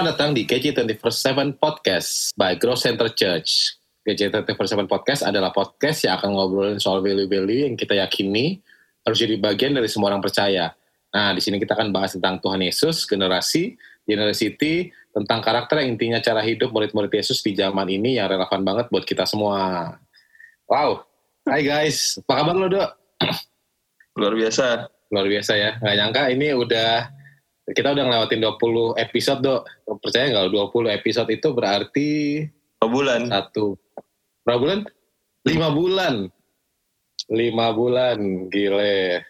Selamat datang di KC 24/7 Podcast by Growth Center Church. KC 24/7 Podcast adalah podcast yang akan ngobrolin soal value-value yang kita yakini harus jadi bagian dari semua orang percaya. Nah, di sini kita akan bahas tentang Tuhan Yesus, generasi, generosity, tentang karakter yang intinya cara hidup murid-murid Yesus di zaman ini yang relevan banget buat kita semua. Wow. Hai guys, apa kabar lo, Dok? Luar biasa. Luar biasa ya. Gak nyangka ini udah kita udah ngelewatin 20 episode dok. Percaya nggak 20 episode itu berarti berapa bulan. Satu. Berapa bulan? Lima bulan. Lima bulan. Gile.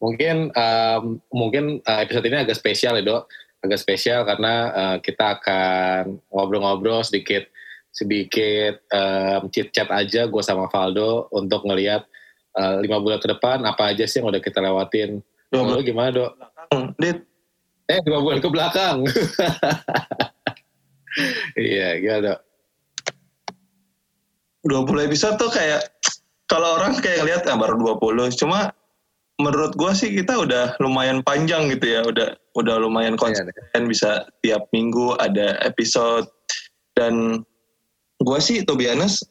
Mungkin um, mungkin uh, episode ini agak spesial ya dok. Agak spesial karena uh, kita akan ngobrol-ngobrol sedikit sedikit um, chit chat aja gue sama Valdo untuk ngelihat uh, lima bulan ke depan apa aja sih yang udah kita lewatin. Dok, gimana dok? Dit, Eh dua bulan ke belakang. iya, gimana? 20 episode tuh kayak kalau orang kayak ngeliat ah, baru 20, cuma menurut gua sih kita udah lumayan panjang gitu ya, udah udah lumayan iya, konsisten iya, bisa tiap minggu ada episode. Dan gua sih to be honest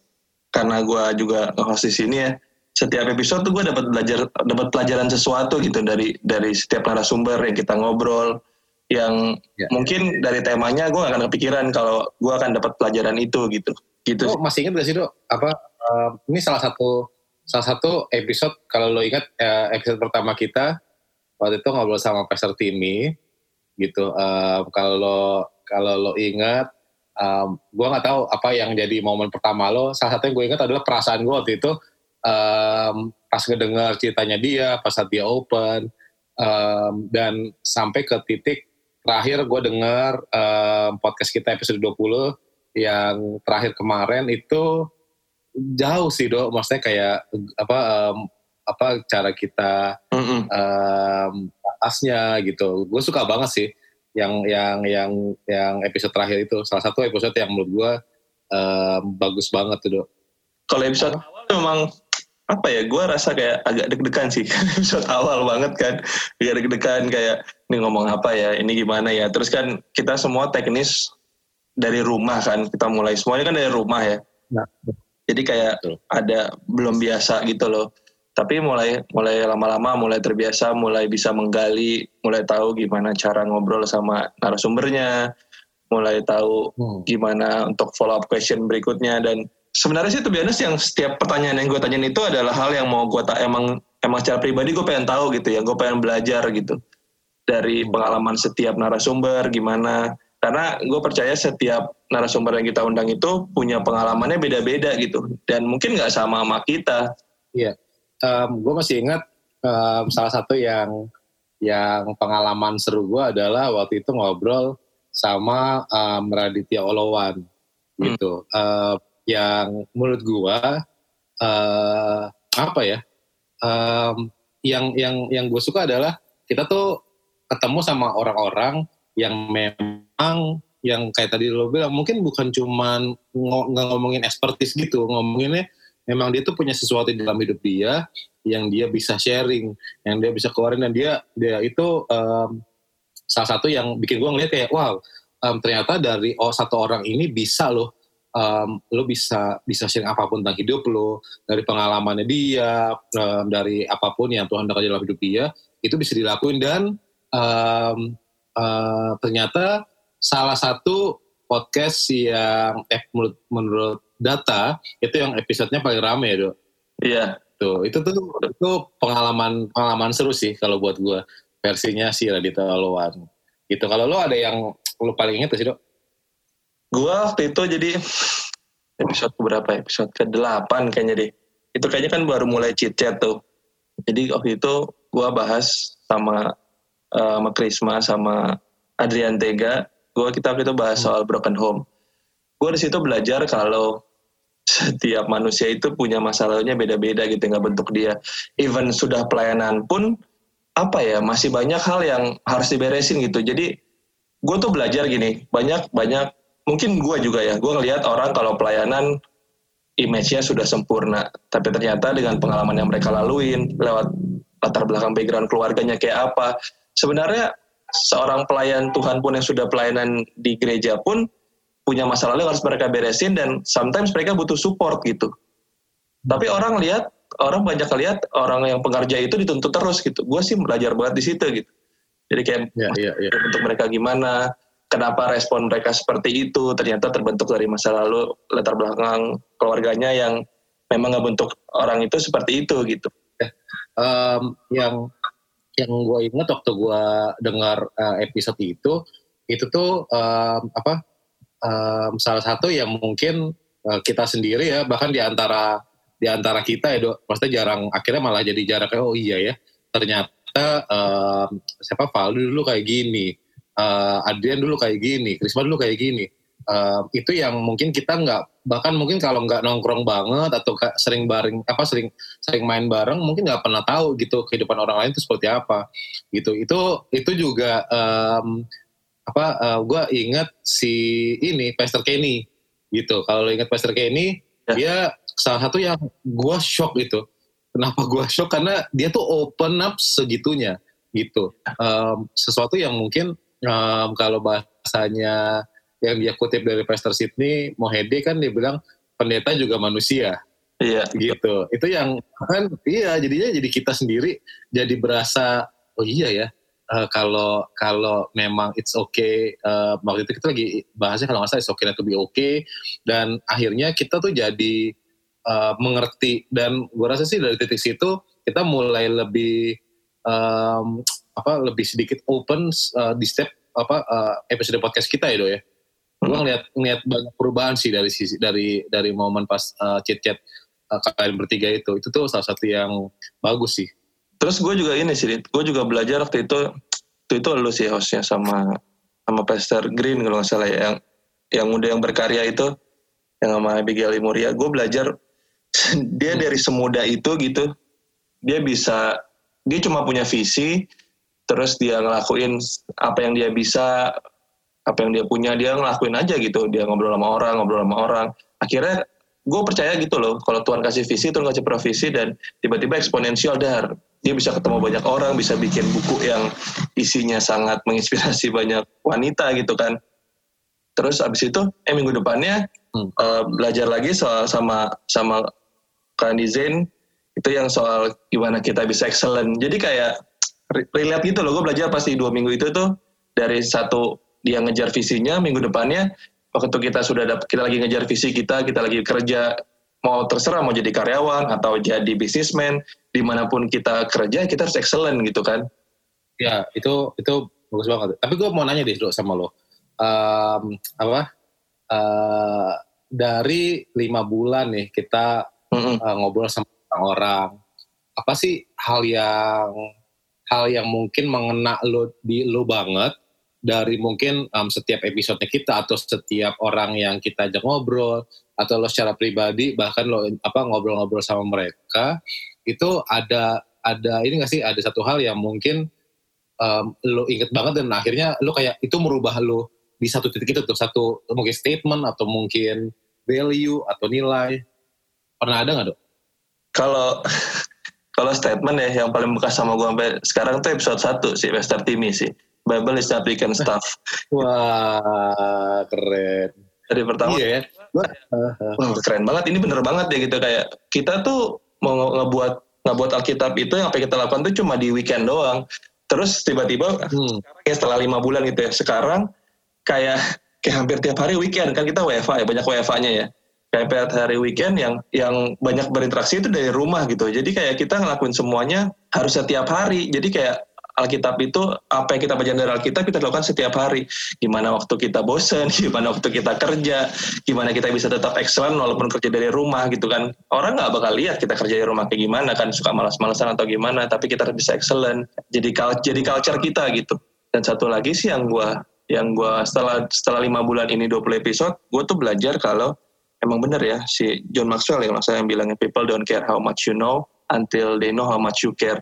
karena gua juga nge-host di sini ya, setiap episode tuh gue dapat belajar dapat pelajaran sesuatu gitu dari dari setiap narasumber yang kita ngobrol yang ya. mungkin dari temanya gue gak akan kepikiran kalau gue akan dapat pelajaran itu gitu. Gitu oh, masih ingat gak sih dok? Apa uh, ini salah satu salah satu episode kalau lo ingat uh, episode pertama kita waktu itu ngobrol sama Pastor Timmy gitu uh, kalau lo kalau lo ingat um, gue nggak tahu apa yang jadi momen pertama lo. Salah satu yang gue ingat adalah perasaan gue waktu itu um, pas ngedengar ceritanya dia pas saat dia open um, dan sampai ke titik terakhir gue dengar um, podcast kita episode 20 yang terakhir kemarin itu jauh sih dok. Maksudnya kayak apa um, apa cara kita mm -hmm. um, asnya gitu. Gue suka banget sih yang yang yang yang episode terakhir itu. Salah satu episode yang menurut gue um, bagus banget tuh dok. Kalau episode awal memang apa ya gue rasa kayak agak deg-degan sih. Episode awal banget kan. Agak deg-degan kayak ini ngomong apa ya? Ini gimana ya? Terus kan kita semua teknis dari rumah kan. Kita mulai semuanya kan dari rumah ya. Nah. jadi kayak Betul. ada belum biasa gitu loh. Tapi mulai mulai lama-lama mulai terbiasa mulai bisa menggali mulai tahu gimana cara ngobrol sama narasumbernya mulai tahu hmm. gimana untuk follow up question berikutnya dan sebenarnya sih tuh biasa yang setiap pertanyaan yang gue tanyain itu adalah hal yang mau gue tak emang emang secara pribadi gue pengen tahu gitu ya. Gue pengen belajar gitu dari pengalaman setiap narasumber gimana. Karena gue percaya setiap narasumber yang kita undang itu punya pengalamannya beda-beda gitu. Dan mungkin nggak sama sama kita. Iya. Um, gue masih ingat um, salah satu yang yang pengalaman seru gue adalah waktu itu ngobrol sama um, Raditya Olowan gitu. Hmm. uh, yang menurut gua uh, apa ya um, yang yang yang gue suka adalah kita tuh ketemu sama orang-orang yang memang yang kayak tadi lo bilang mungkin bukan cuman nggak ngomongin expertise gitu ngomonginnya memang dia tuh punya sesuatu di dalam hidup dia yang dia bisa sharing yang dia bisa keluarin dan dia dia itu um, salah satu yang bikin gue ngeliat kayak wow um, ternyata dari oh, satu orang ini bisa loh um, lo bisa bisa sharing apa pun tentang hidup lo dari pengalamannya dia um, dari apa pun yang Tuhan dapat dalam hidup dia itu bisa dilakuin dan um, uh, ternyata salah satu podcast yang eh, menurut menurut data itu yang episodenya paling rame ya dok? Iya. Tuh itu tuh itu pengalaman pengalaman seru sih kalau buat gue versinya si Radita Alowan gitu kalau lo ada yang lo paling inget sih dok Gua waktu itu jadi episode berapa episode ke delapan kayaknya deh. Itu kayaknya kan baru mulai chit chat tuh. Jadi waktu itu gua bahas sama uh, sama Krisma sama Adrian Tega. Gua kita waktu itu bahas soal broken home. Gua di situ belajar kalau setiap manusia itu punya masalahnya beda-beda gitu nggak bentuk dia. Even sudah pelayanan pun apa ya masih banyak hal yang harus diberesin gitu. Jadi gue tuh belajar gini banyak banyak mungkin gue juga ya gue ngelihat orang kalau pelayanan image-nya sudah sempurna tapi ternyata dengan pengalaman yang mereka laluin lewat latar belakang background keluarganya kayak apa sebenarnya seorang pelayan Tuhan pun yang sudah pelayanan di gereja pun punya masalah yang harus mereka beresin dan sometimes mereka butuh support gitu. Tapi orang lihat, orang banyak lihat orang yang pengerja itu dituntut terus gitu. Gue sih belajar banget di situ gitu. Jadi kayak Ya, ya, ya. untuk mereka gimana, kenapa respon mereka seperti itu, ternyata terbentuk dari masa lalu latar belakang keluarganya yang memang ngebentuk orang itu seperti itu gitu. Em, yang yang gue inget waktu gue dengar eh, episode itu itu tuh em, apa em, salah satu yang mungkin eh, kita sendiri ya bahkan di antara di antara kita ya maksudnya jarang akhirnya malah jadi jarak oh iya ya ternyata em, siapa Valdo dulu kayak gini eh, Adrian dulu kayak gini Krisma dulu kayak gini. Eh, itu yang mungkin kita nggak bahkan mungkin kalau nggak nongkrong banget atau sering bareng apa sering sering main bareng mungkin nggak pernah tahu gitu kehidupan orang lain itu seperti apa gitu. Itu itu juga em, apa gue ingat si ini Pastor Kenny gitu. Kalau lo ingat Pastor Kenny Ya. dia salah satu yang gue shock gitu. Kenapa gue shock? Karena dia tuh open up segitunya gitu. Em, sesuatu yang mungkin em, kalau bahasanya yang dia kutip dari Pastor Sydney Mohede kan dia bilang pendeta juga manusia Iya. gitu itu yang kan iya jadinya jadi kita sendiri jadi berasa oh iya ya eh, kalau kalau memang it's okay eh, waktu itu kita lagi bahasnya kalau nggak salah it's okay to be okay dan akhirnya kita tuh jadi eh, mengerti dan gue rasa sih dari titik situ kita mulai lebih em, apa lebih sedikit open eh, di step apa eh, episode podcast kita ya do ya? Gue ngeliat ngeliat banyak perubahan sih dari sisi dari dari momen pas uh, chit chat kalian bertiga itu. Itu tuh salah satu yang bagus sih. Terus gue juga ini sih, gue juga belajar waktu itu, waktu itu lu sih hostnya sama sama Pastor Green kalau nggak salah ya, yang yang muda yang berkarya itu, yang sama Abigail Muria. Gue belajar dia dari semuda itu gitu, dia bisa, dia cuma punya visi, terus dia ngelakuin apa yang dia bisa, apa yang dia punya dia ngelakuin aja gitu, dia ngobrol sama orang, ngobrol sama orang. Akhirnya gue percaya gitu loh, kalau Tuhan kasih visi, Tuhan kasih provisi dan tiba-tiba eksponensial dar dia bisa ketemu banyak orang, bisa bikin buku yang isinya sangat menginspirasi banyak wanita gitu kan. Terus abis itu, eh minggu depannya Hmm. eh, belajar lagi soal sama sama Zain itu yang soal gimana kita bisa excellent. Jadi kayak relate gitu loh. Gue belajar pasti dua minggu itu tuh dari satu dia ngejar visinya, minggu depannya waktu kita sudah dapet, kita lagi ngejar visi kita, kita lagi kerja mau terserah mau jadi karyawan atau jadi bisnismen di mana pun kita kerja kita harus excellent gitu kan ya itu itu bagus banget tapi gue mau nanya deh dulu sama lo Em, apa eh, dari lima bulan nih kita Mm-mm. eh, ngobrol sama orang apa sih hal yang hal yang mungkin mengena lo di lo banget dari mungkin em, setiap episode kita atau setiap orang yang kita ajak ngobrol atau lo secara pribadi bahkan lo apa ngobrol-ngobrol sama mereka itu ada ada ini gak sih ada satu hal yang mungkin em, lo inget banget dan akhirnya lo kayak itu merubah lo di satu titik itu tuh satu mungkin statement atau mungkin value atau nilai pernah ada nggak dok? kalau kalau statement ya yang paling bekas sama gue sampai sekarang tuh episode 1 sih Western Timmy sih. Bible is not weekend stuff. Wah keren. dari pertama. Iya ya. Gua, wah keren banget. Ini bener banget ya gitu. Kayak kita tuh mau nge- ngebuat ngebuat Alkitab itu yang apa kita lakukan tuh cuma di weekend doang. Terus tiba-tiba hmm, kayak setelah lima bulan gitu ya sekarang kayak kayak hampir tiap hari weekend kan kita WFA ya banyak WFA-nya ya kayak hari weekend yang yang banyak berinteraksi itu dari rumah gitu. Jadi kayak kita ngelakuin semuanya harus setiap hari. Jadi kayak Alkitab itu apa yang kita baca dari Alkitab kita lakukan setiap hari. Gimana waktu kita bosen gimana waktu kita kerja gimana kita bisa tetap excellent walaupun kerja dari rumah gitu kan. Orang nggak bakal lihat kita kerja dari rumah kayak gimana kan suka malas-malasan atau gimana tapi kita harus bisa excellent. Jadi jadi culture kita gitu. Dan satu lagi sih yang gua yang gua setelah setelah lima bulan ini 20 episode gue tuh belajar kalau emang bener ya si John Maxwell yang maksudnya yang bilangnya people don't care how much you know until they know how much you care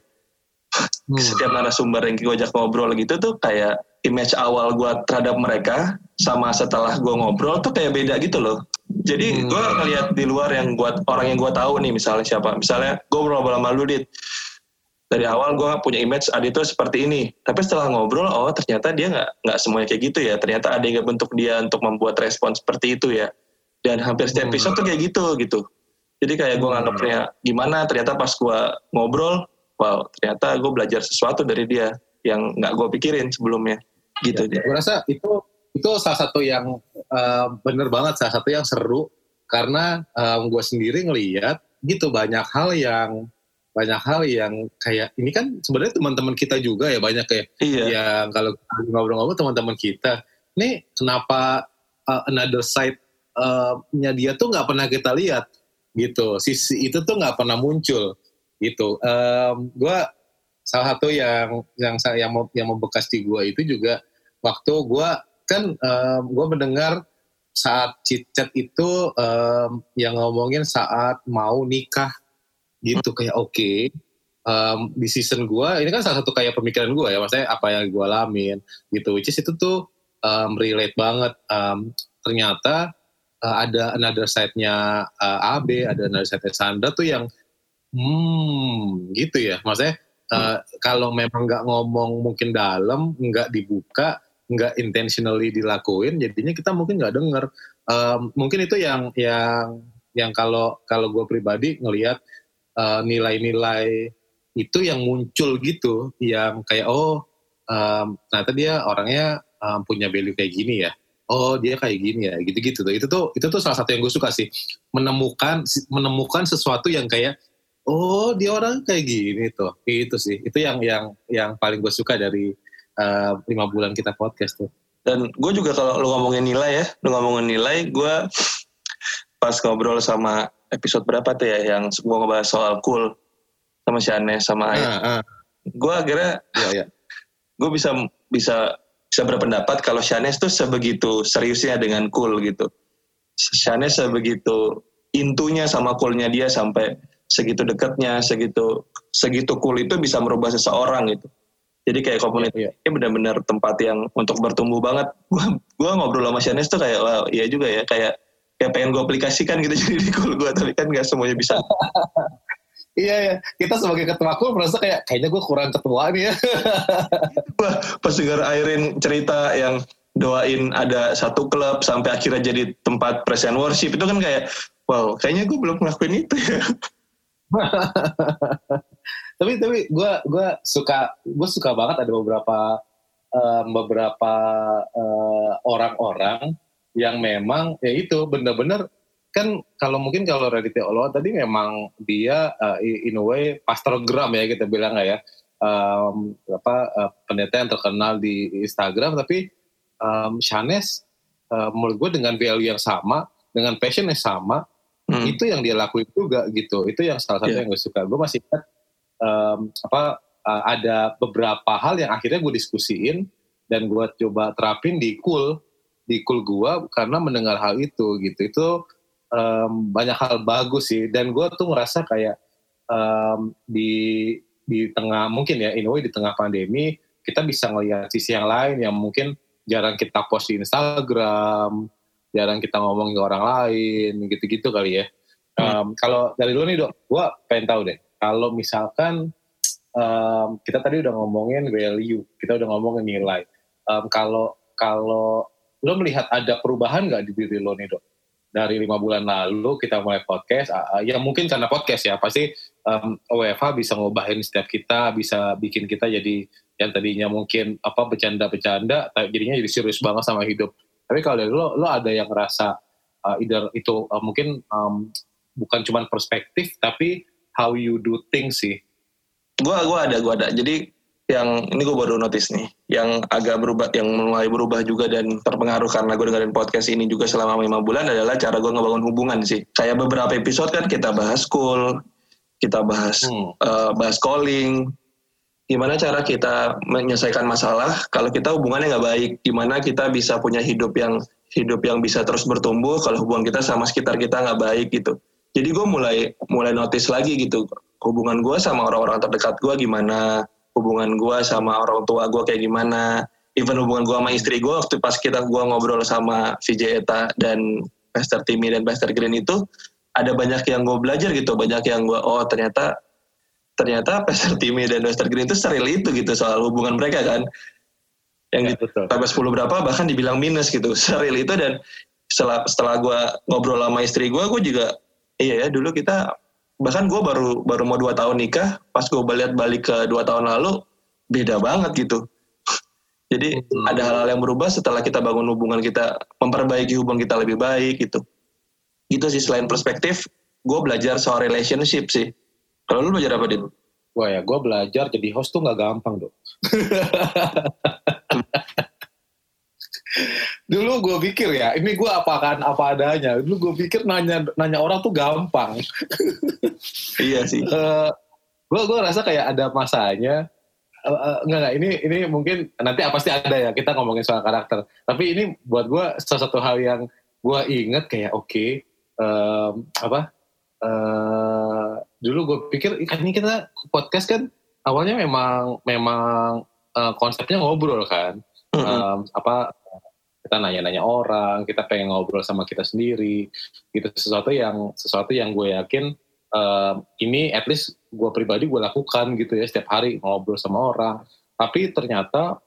hmm. setiap narasumber yang gue ajak ngobrol gitu tuh kayak image awal gue terhadap mereka sama setelah gue ngobrol tuh kayak beda gitu loh. Jadi Hmm. gue ngeliat di luar yang gua orang yang gue tahu nih misalnya siapa, misalnya gue ngobrol sama Ludit, dari awal gue punya image Adi itu seperti ini tapi setelah ngobrol oh ternyata dia nggak nggak semuanya kayak gitu ya ternyata ada yang bentuk dia untuk membuat respon seperti itu ya dan hampir setiap episode tuh kayak gitu gitu. Jadi kayak gue nganggapnya gimana? Ternyata pas gue ngobrol wow ternyata gue belajar sesuatu dari dia yang nggak gue pikirin sebelumnya. Gitu. Ya, gue rasa itu itu salah satu yang uh, bener banget salah satu yang seru. Karena um, gue sendiri ngeliat gitu banyak hal yang banyak hal yang kayak ini kan sebenarnya teman-teman kita juga ya banyak kayak iya. yang kalau ngobrol-ngobrol teman-teman kita. Nih kenapa uh, another side uh, dia tuh nggak pernah kita lihat gitu. Sisi itu tuh nggak pernah muncul gitu. Um, gue salah satu yang yang saya yang yang membekas di gue itu juga waktu gue kan um, gue mendengar saat cicet itu um, yang ngomongin saat mau nikah gitu. Kayak oke okay, um, di season gue ini kan salah satu kayak pemikiran gue ya maksudnya apa yang gue alamin gitu. Which is itu tuh um, relate banget. Um, ternyata uh, ada another side-nya uh, AB ada another side-nya Sandra tuh yang hmm gitu ya. Maksudnya uh, hmm. kalau memang nggak ngomong mungkin dalam nggak dibuka nggak intentionally dilakuin jadinya kita mungkin nggak denger. Um, mungkin itu yang yang yang kalau kalau gue pribadi ngelihat eh, nilai-nilai itu yang muncul gitu yang kayak oh um, ternyata dia orangnya um, punya value kayak gini ya oh dia kayak gini ya gitu-gitu tuh itu tuh itu tuh salah satu yang gue suka sih menemukan menemukan sesuatu yang kayak oh dia orang kayak gini tuh itu sih itu yang yang yang paling gue suka dari uh, lima bulan kita podcast tuh dan gue juga kalau lu ngomongin nilai ya lu ngomongin nilai gue pas ngobrol sama episode berapa tuh ya yang gue ngebahas soal cool sama Shane sama Ayat. Uh, uh. Gue akhirnya ya, ya. gue bisa bisa bisa berpendapat kalau Shane tuh sebegitu seriusnya dengan cool gitu. Shane sebegitu intunya sama coolnya dia sampai segitu dekatnya, segitu segitu cool itu bisa merubah seseorang gitu. Jadi kayak komunitas ya, ya. ini benar-benar tempat yang untuk bertumbuh banget. Gue gua ngobrol sama Shanes tuh kayak wow, iya juga ya kayak kayak pengen gue aplikasikan gitu jadi di cool gue tapi kan gak semuanya bisa Iya ya, kita sebagai ketua cool merasa kayak kayaknya gue kurang ketua nih ya. Wah, pas dengar Airin cerita yang doain ada satu klub sampai akhirnya jadi tempat present worship itu kan kayak wow, kayaknya gue belum ngelakuin itu ya. tapi tapi gue gue suka gue suka banget ada beberapa um, beberapa uh, orang-orang yang memang ya itu benar-benar kan kalau mungkin kalau Raditya Oloa tadi memang dia uh, in a way pastorgram ya kita bilang ya um, apa uh, pendeta yang terkenal di Instagram tapi um, Shanes uh, menurut gue dengan value yang sama dengan passion yang sama hmm. itu yang dia lakuin juga gitu itu yang salah satu yeah. yang gue suka gue masih ingat um, apa uh, ada beberapa hal yang akhirnya gue diskusiin dan gue coba terapin di cool di cool gue karena mendengar hal itu gitu itu um, banyak hal bagus sih. Dan gue tuh ngerasa kayak um, di di tengah mungkin ya in way di tengah pandemi kita bisa ngelihat sisi yang lain yang mungkin jarang kita post di Instagram jarang kita ngomong ke orang lain gitu-gitu kali ya. Um, kalau dari lu nih dok gue pengen tahu deh kalau misalkan um, kita tadi udah ngomongin value kita udah ngomongin nilai. Um, kalau kalau lo melihat ada perubahan nggak di diri lo nih dok? Dari lima bulan lalu kita mulai podcast, uh, ya mungkin karena podcast ya, pasti um, WFH bisa ngobahin setiap kita, bisa bikin kita jadi yang tadinya mungkin apa bercanda-bercanda, jadinya jadi serius banget sama hidup. Tapi kalau dari lo, lo ada yang ngerasa uh, itu uh, mungkin um, bukan cuma perspektif, tapi how you do things sih. Gua, gua ada, gua ada. Jadi yang ini gue baru notice nih, yang agak berubah, yang mulai berubah juga dan terpengaruh karena gue dengerin podcast ini juga selama lima bulan adalah cara gue ngebangun hubungan sih. Kayak beberapa episode kan kita bahas school, kita bahas hmm. uh, bahas calling, gimana cara kita menyelesaikan masalah kalau kita hubungannya nggak baik, gimana kita bisa punya hidup yang hidup yang bisa terus bertumbuh kalau hubungan kita sama sekitar kita nggak baik gitu. Jadi gue mulai mulai notice lagi gitu hubungan gue sama orang-orang terdekat gue gimana, hubungan gue sama orang tua gue kayak gimana. Even hubungan gue sama istri gue waktu pas kita gue ngobrol sama VJ Eta dan Pastor Timmy dan Pastor Green itu ada banyak yang gue belajar gitu. Banyak yang gue oh ternyata ternyata Pastor Timmy dan Western Green itu seril itu gitu soal hubungan mereka kan. Yang Ya, gitu. betul. sampai 10 berapa bahkan dibilang minus gitu. Seril itu dan setelah setelah gue ngobrol sama istri gue gue juga iya ya dulu kita bahkan gue baru baru mau dua tahun nikah pas gue lihat balik ke dua tahun lalu beda banget gitu jadi Hmm. ada hal-hal yang berubah setelah kita bangun hubungan kita memperbaiki hubungan kita lebih baik gitu gitu sih selain perspektif gue belajar soal relationship sih kalau lu belajar apa dit Wah ya, gue belajar jadi host tuh nggak gampang dong. Dulu gue pikir ya, ini gue apakan apa adanya. Dulu gue pikir nanya nanya orang tuh gampang. iya sih gue gue rasa kayak ada masanya. Eh, eh, enggak enggak ini ini mungkin nanti pasti ada ya kita ngomongin soal karakter. Tapi ini buat gue salah satu hal yang gue inget kayak oke em, apa eh dulu gue pikir kan ini kita podcast kan awalnya memang memang eh, konsepnya ngobrol kan. Em, apa kita nanya-nanya orang kita pengen ngobrol sama kita sendiri. Gitu sesuatu yang sesuatu yang gue yakin em, ini at least gue pribadi gue lakukan gitu ya setiap hari ngobrol sama orang. Tapi ternyata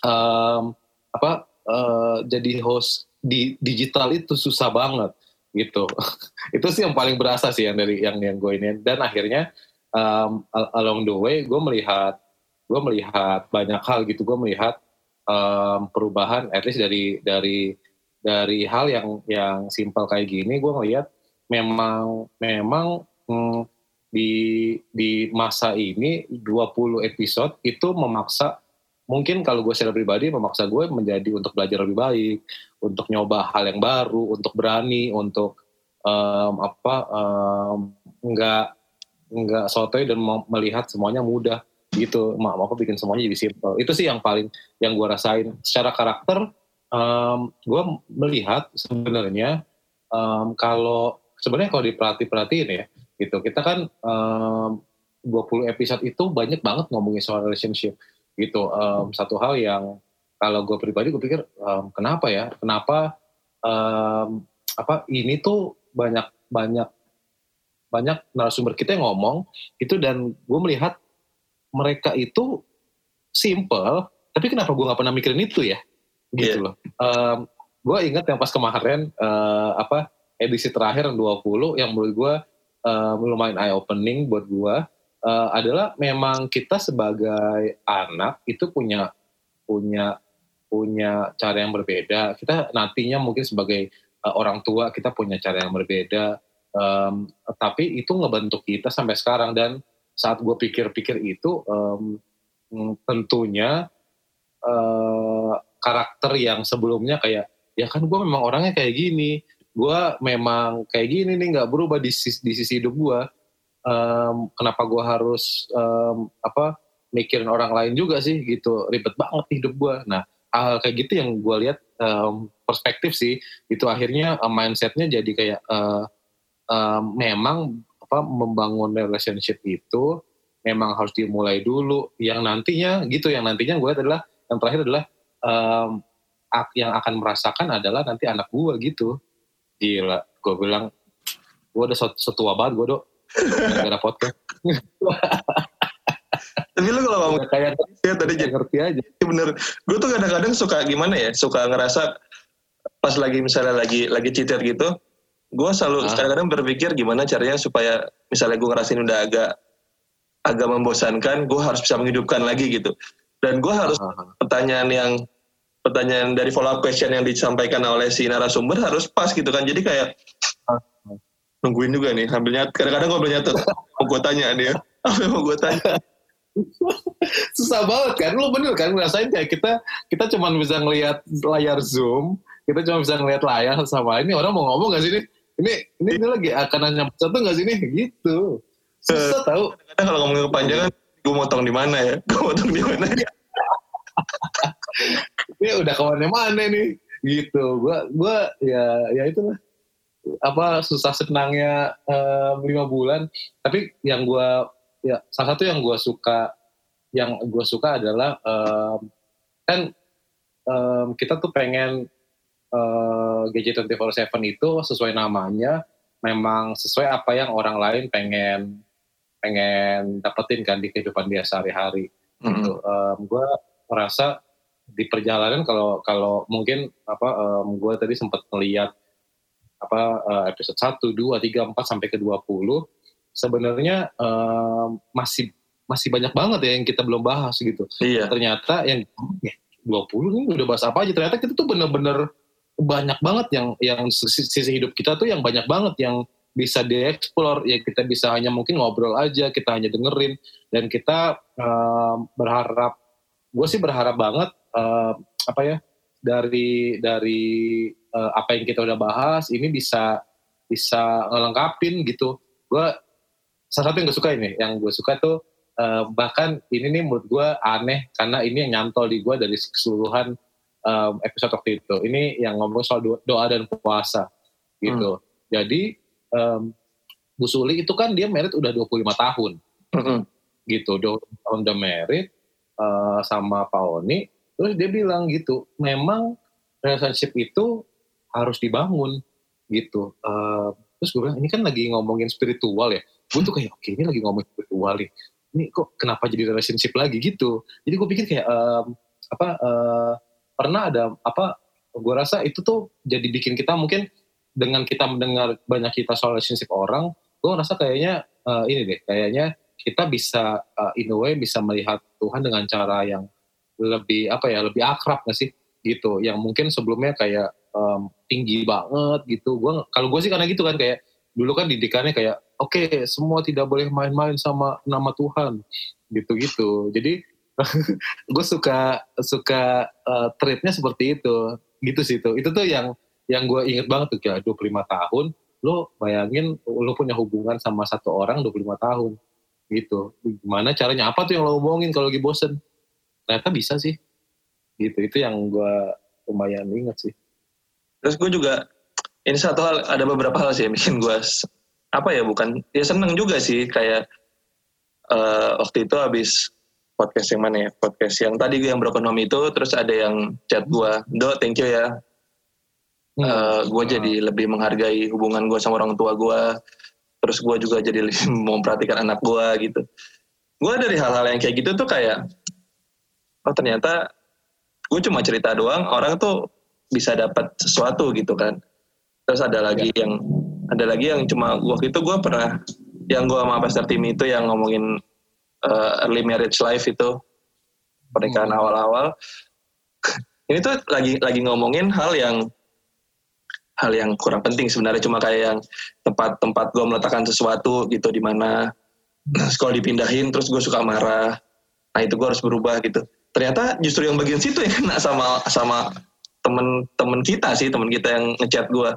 em, apa eh, jadi host di digital itu susah banget gitu. Itu sih yang paling berasa sih yang dari yang yang gue ini. Dan akhirnya um, al- along the way gue melihat gue melihat banyak hal gitu. Gue melihat um, perubahan at least dari dari dari hal yang yang simpel kayak gini gue melihat memang memang mm, di di masa ini 20 episode itu memaksa mungkin kalau gue secara pribadi memaksa gue menjadi untuk belajar lebih baik untuk nyoba hal yang baru untuk berani untuk em, apa em, nggak nggak sotoy dan melihat semuanya mudah gitu. Mak aku bikin semuanya jadi simple itu sih yang paling yang gue rasain. Secara karakter em, gue melihat sebenarnya em, kalau sebenarnya kalau diperhati perhatiin ya gitu. Kita kan em, 20 episode itu banyak banget ngomongin soal relationship gitu. Em, satu hal yang kalau gue pribadi gue pikir em, kenapa ya? Kenapa em, apa ini tuh banyak banyak banyak narasumber kita yang ngomong itu dan gue melihat mereka itu simple tapi kenapa gue nggak pernah mikirin itu ya? Gitu Iya. loh. Gue ingat yang pas kemarin eh, apa edisi terakhir yang 20 yang menurut gue eh, lumayan eye opening buat gue eh, adalah memang kita sebagai anak itu punya punya punya cara yang berbeda. Kita nantinya mungkin sebagai eh, orang tua kita punya cara yang berbeda. Em, tapi itu ngebentuk kita sampai sekarang dan saat gue pikir-pikir itu mm, tentunya eh, karakter yang sebelumnya kayak ya kan gue memang orangnya kayak gini. Gue memang kayak gini nih nggak berubah di sisi, di sisi hidup gue Em, kenapa gue harus em, apa mikirin orang lain juga sih gitu. Ribet banget hidup gue nah hal kayak gitu yang gue lihat em, perspektif sih itu akhirnya em, mindsetnya jadi kayak eh, em, memang apa membangun relationship itu memang harus dimulai dulu. Yang nantinya gitu yang nantinya gue adalah yang terakhir adalah ak- yang akan merasakan adalah nanti anak gue gitu. Gila gue bilang gue udah set- setua banget gue dok. Gara-gara podcast. Tapi lu kalau ngomong kayak ya tadi jadi ngerti aja. Bener. Gue tuh kadang-kadang suka gimana ya suka ngerasa pas lagi misalnya lagi lagi cheater gitu gue selalu Ah. kadang-kadang berpikir gimana caranya supaya misalnya gue ngerasain udah agak agak membosankan gue harus bisa menghidupkan lagi gitu. Dan gue harus Ah, pertanyaan yang pertanyaan dari follow up question yang disampaikan oleh si narasumber harus pas gitu kan. Jadi kayak ah, nungguin juga nih ambil nyat kadang-kadang gue ambil nyatet mau gue tanya dia apa yang mau gue tanya. Susah banget kan lu bener kan ngerasain kayak kita kita cuma bisa ngelihat layar zoom kita cuma bisa ngelihat layar sama ini orang mau ngomong gak sih ini ini ini, ini lagi akan nanya satu gak sih ini? Gitu. Susah tahu. kadang kalau ngomongin kepanjangan gue motong di mana ya? Gue motong di mana ya? Ini udah ke mana-mana nih? Gitu. Gua gua ya ya itulah. Apa susah senangnya em, lima bulan. Tapi yang gua ya salah satu yang gua suka yang gua suka adalah em, kan em, kita tuh pengen eh, GJ24/7 itu sesuai namanya memang sesuai apa yang orang lain pengen pengen dapetin kan di kehidupan dia sehari-hari. Mm -hmm. gitu. um, gue merasa di perjalanan kalau kalau mungkin apa um, gue tadi sempat melihat apa uh, episode 1, 2, 3, 4 sampai ke 20 sebenarnya um, masih masih banyak banget ya yang kita belum bahas gitu. Iya. Ternyata yang 20 nih udah bahas apa aja ternyata kita tuh bener-bener banyak banget yang yang sisi hidup kita tuh yang banyak banget yang bisa dieksplor. Ya kita bisa hanya mungkin ngobrol aja kita hanya dengerin. Dan kita uh, berharap gue sih berharap banget uh, apa ya dari dari uh, apa yang kita udah bahas ini bisa bisa ngelengkapin gitu. Gue salah satu yang gue suka ini yang gue suka tuh uh, bahkan ini nih menurut gue aneh karena ini yang nyantol di gue dari keseluruhan um, episode waktu itu ini yang ngomong soal doa dan puasa gitu hmm. jadi um, Bu Suli itu kan dia merit udah 25 tahun. Mm-hmm. Gitu, 20 tahun udah merit uh, sama Pak Oni. Terus dia bilang gitu, memang relationship itu harus dibangun gitu. Uh, terus gue bilang, ini kan lagi ngomongin spiritual ya. Gue tuh kayak, oke okay, ini lagi ngomongin spiritual nih. Ini kok kenapa jadi relationship lagi gitu. Jadi gue pikir kayak, um, apa, uh, pernah ada, apa, gue rasa itu tuh jadi bikin kita mungkin dengan kita mendengar banyak kita soal relationship orang, gue ngerasa kayaknya uh, ini deh, kayaknya kita bisa uh, in a way bisa melihat Tuhan dengan cara yang lebih apa ya, lebih akrab gak sih gitu. Yang mungkin sebelumnya kayak um, tinggi banget gitu. Gue kalau gue sih karena gitu kan kayak dulu kan didikannya kayak oke okay, semua tidak boleh main-main sama nama Tuhan gitu-gitu. Jadi gue suka suka uh, treatnya seperti itu. Gitu sih itu. Itu tuh yang yang gue inget banget tuh kayak 25 tahun lo bayangin lo punya hubungan sama satu orang 25 tahun. Gitu. Gimana caranya? Apa tuh yang lo omongin kalau lagi bosen? Ternyata bisa sih. Gitu. Itu yang gue lumayan inget sih. Terus gue juga ini satu hal ada beberapa hal sih yang bikin gue apa ya bukan ya seneng juga sih. Kayak uh, waktu itu habis podcast yang mana ya? Podcast yang tadi gue yang berokonomi itu terus ada yang chat gue do thank you ya. Hmm. uh, eh, gue jadi lebih menghargai hubungan gue sama orang tua gue terus gue juga jadi lebih memperhatikan anak gue gitu. Gue dari hal-hal yang kayak gitu tuh kayak oh ternyata gue cuma cerita doang orang tuh bisa dapat sesuatu gitu kan. Terus ada lagi ya. yang ada lagi yang cuma waktu itu gue pernah yang gue sama Pastor Tim itu yang ngomongin uh, early marriage life itu pernikahan hmm. awal-awal. Ini tuh lagi lagi ngomongin hal yang hal yang kurang penting sebenarnya. Cuma kayak yang tempat-tempat gue meletakkan sesuatu gitu di mana sekolah dipindahin terus gue suka marah. Nah itu gue harus berubah gitu. Ternyata justru yang bagian situ yang kena sama sama temen-temen kita sih temen kita yang ngechat gue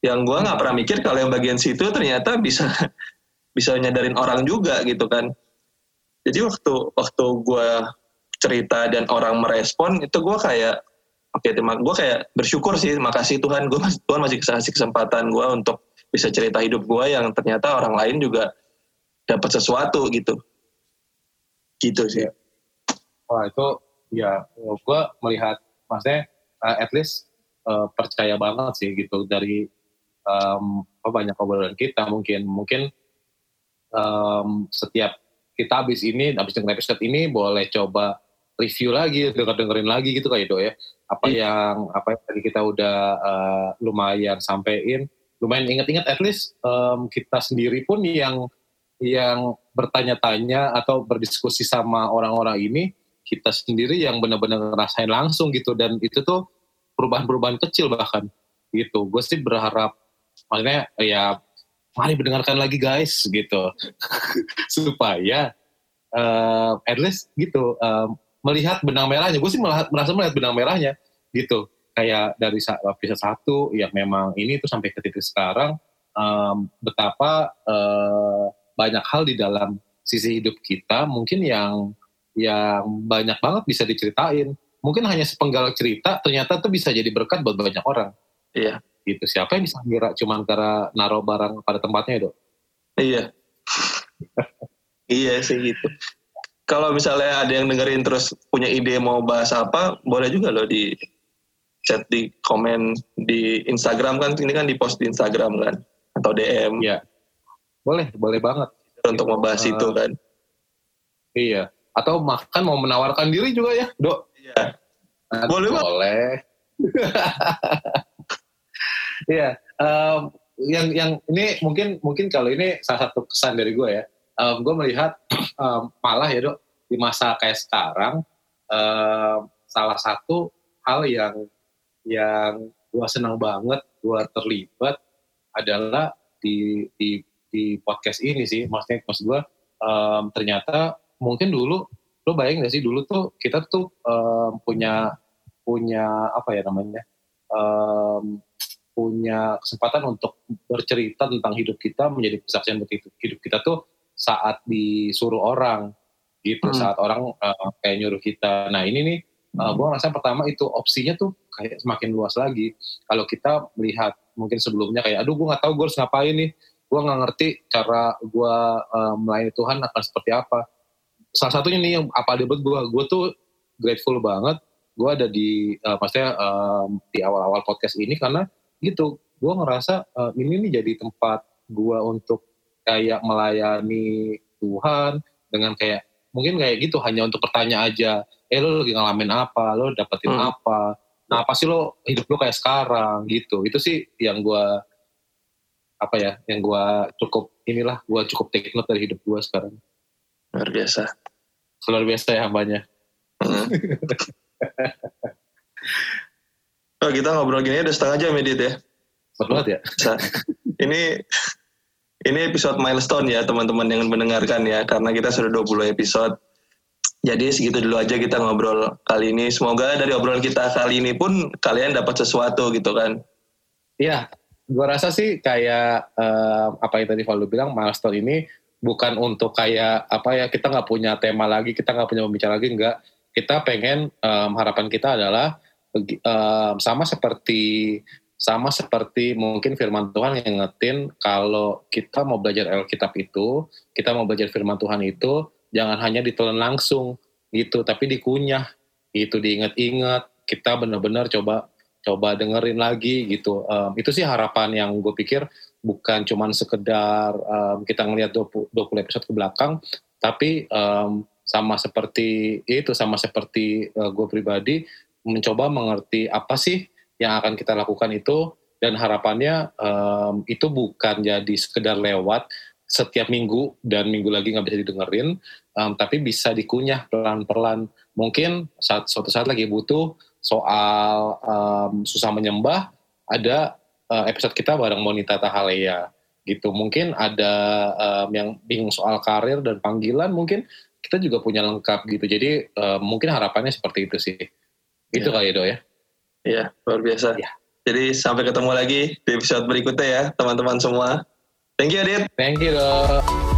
yang gue nggak pernah mikir kalau yang bagian situ ternyata bisa bisa nyadarin orang juga gitu kan jadi waktu waktu gue cerita dan orang merespon itu gue kayak oke terima gue kayak bersyukur sih makasih Tuhan. Gue Tuhan masih kasih kesempatan gue untuk bisa cerita hidup gue yang ternyata orang lain juga dapat sesuatu gitu. Gitu sih. Wah itu ya gue melihat maksudnya uh, at least uh, percaya banget sih gitu dari um, banyak obrolan kita. Mungkin mungkin um, setiap kita habis ini habis dengar episode ini boleh coba review lagi denger dengerin lagi gitu kayak do ya. Apa hmm. yang apa yang tadi kita udah uh, lumayan sampein. Lumayan ingat-ingat at least um, kita sendiri pun yang yang bertanya-tanya atau berdiskusi sama orang-orang ini kita sendiri yang benar-benar ngerasain langsung gitu. Dan itu tuh perubahan-perubahan kecil bahkan gitu. Gue sih berharap makanya ya mari mendengarkan lagi guys gitu supaya uh, at least gitu um, melihat benang merahnya. Gue sih merasa melihat benang merahnya gitu. Kayak dari episode satu ya memang ini tuh sampai ke titik sekarang um, betapa uh, banyak hal di dalam sisi hidup kita mungkin yang yang banyak banget bisa diceritain. Mungkin hanya sepenggal cerita ternyata tuh bisa jadi berkat buat banyak orang. Iya. Gitu. Siapa yang bisa ngira cuman karena naruh barang pada tempatnya, Dok? Iya. iya sih gitu kalau misalnya ada yang dengerin terus punya ide mau bahas apa, boleh juga loh di chat di komen di Instagram kan ini kan di post di Instagram kan atau DM. Ya. Boleh, boleh banget. untuk membahas Uh, itu kan. Iya. Atau makan mau menawarkan diri juga ya, Dok? Iya. Nah, Boleh. Boleh. Iya. em, yang yang ini mungkin mungkin kalau ini salah satu kesan dari gue ya. Em, gue melihat em, malah ya dok di masa kayak sekarang em, salah satu hal yang yang gue senang banget gue terlibat adalah di di di podcast ini sih. Maksudnya maksud gue em, ternyata mungkin dulu lo bayang gak sih dulu tuh kita tuh em, punya punya apa ya namanya em, punya kesempatan untuk bercerita tentang hidup kita menjadi kesaksian buat hidup, kita tuh saat disuruh orang gitu. Hmm. saat orang eh, kayak nyuruh kita. Nah ini nih uh, gue ngerasa pertama itu opsinya tuh kayak semakin luas lagi. Kalau kita melihat mungkin sebelumnya kayak aduh gue nggak tahu gue harus ngapain nih. Gue nggak ngerti cara gue uh, melayani Tuhan akan seperti apa. Salah satunya nih yang apa ada buat gue gue tuh grateful banget. Gue ada di uh, maksudnya um, di awal-awal podcast ini karena gitu. Gue ngerasa uh, ini nih jadi tempat gue untuk kayak melayani Tuhan dengan kayak mungkin kayak gitu hanya untuk bertanya aja eh lo lagi ngalamin apa? Lo dapetin Hmm. apa? Nah apa sih lo hidup lo kayak sekarang? Gitu. Itu sih yang gue apa ya yang gue cukup inilah gue cukup take note dari hidup gue sekarang. Luar biasa. luar biasa ya hambanya. Hmm. oh, kita ngobrol gini udah setengah jam edit ya. Cepet banget ya ini ini episode milestone ya teman-teman yang mendengarkan ya karena kita sudah 20 episode. Jadi segitu dulu aja kita ngobrol kali ini. Semoga dari obrolan kita kali ini pun kalian dapat sesuatu gitu kan. Iya, gue rasa sih kayak eh, apa yang tadi Valdo bilang milestone ini bukan untuk kayak apa ya kita nggak punya tema lagi, kita nggak punya pembicara lagi, nggak. Kita pengen em, harapan kita adalah sama seperti sama seperti mungkin firman Tuhan yang ngetin kalau kita mau belajar Alkitab itu, kita mau belajar firman Tuhan itu jangan hanya ditelan langsung gitu, tapi dikunyah gitu, diingat-ingat. Kita benar-benar coba coba dengerin lagi gitu. Em, itu sih harapan yang gue pikir bukan cuman sekedar em, kita ngelihat 20, 20 episode ke belakang, tapi em, sama seperti itu, sama seperti eh, gue pribadi mencoba mengerti apa sih yang akan kita lakukan itu dan harapannya em, itu bukan jadi sekedar lewat setiap minggu dan minggu lagi nggak bisa didengerin, em, tapi bisa dikunyah pelan-pelan. Mungkin saat suatu saat lagi butuh soal em, susah menyembah, ada eh, episode kita bareng Monita Tahalea gitu. Mungkin ada em, yang bingung soal karir dan panggilan, mungkin kita juga punya lengkap gitu. Jadi em, mungkin harapannya seperti itu sih. Itu Ya. kali ya Do ya. Iya, luar biasa. Iya. Jadi sampai ketemu lagi di episode berikutnya ya teman-teman semua. Thank you Adit. Thank you Do.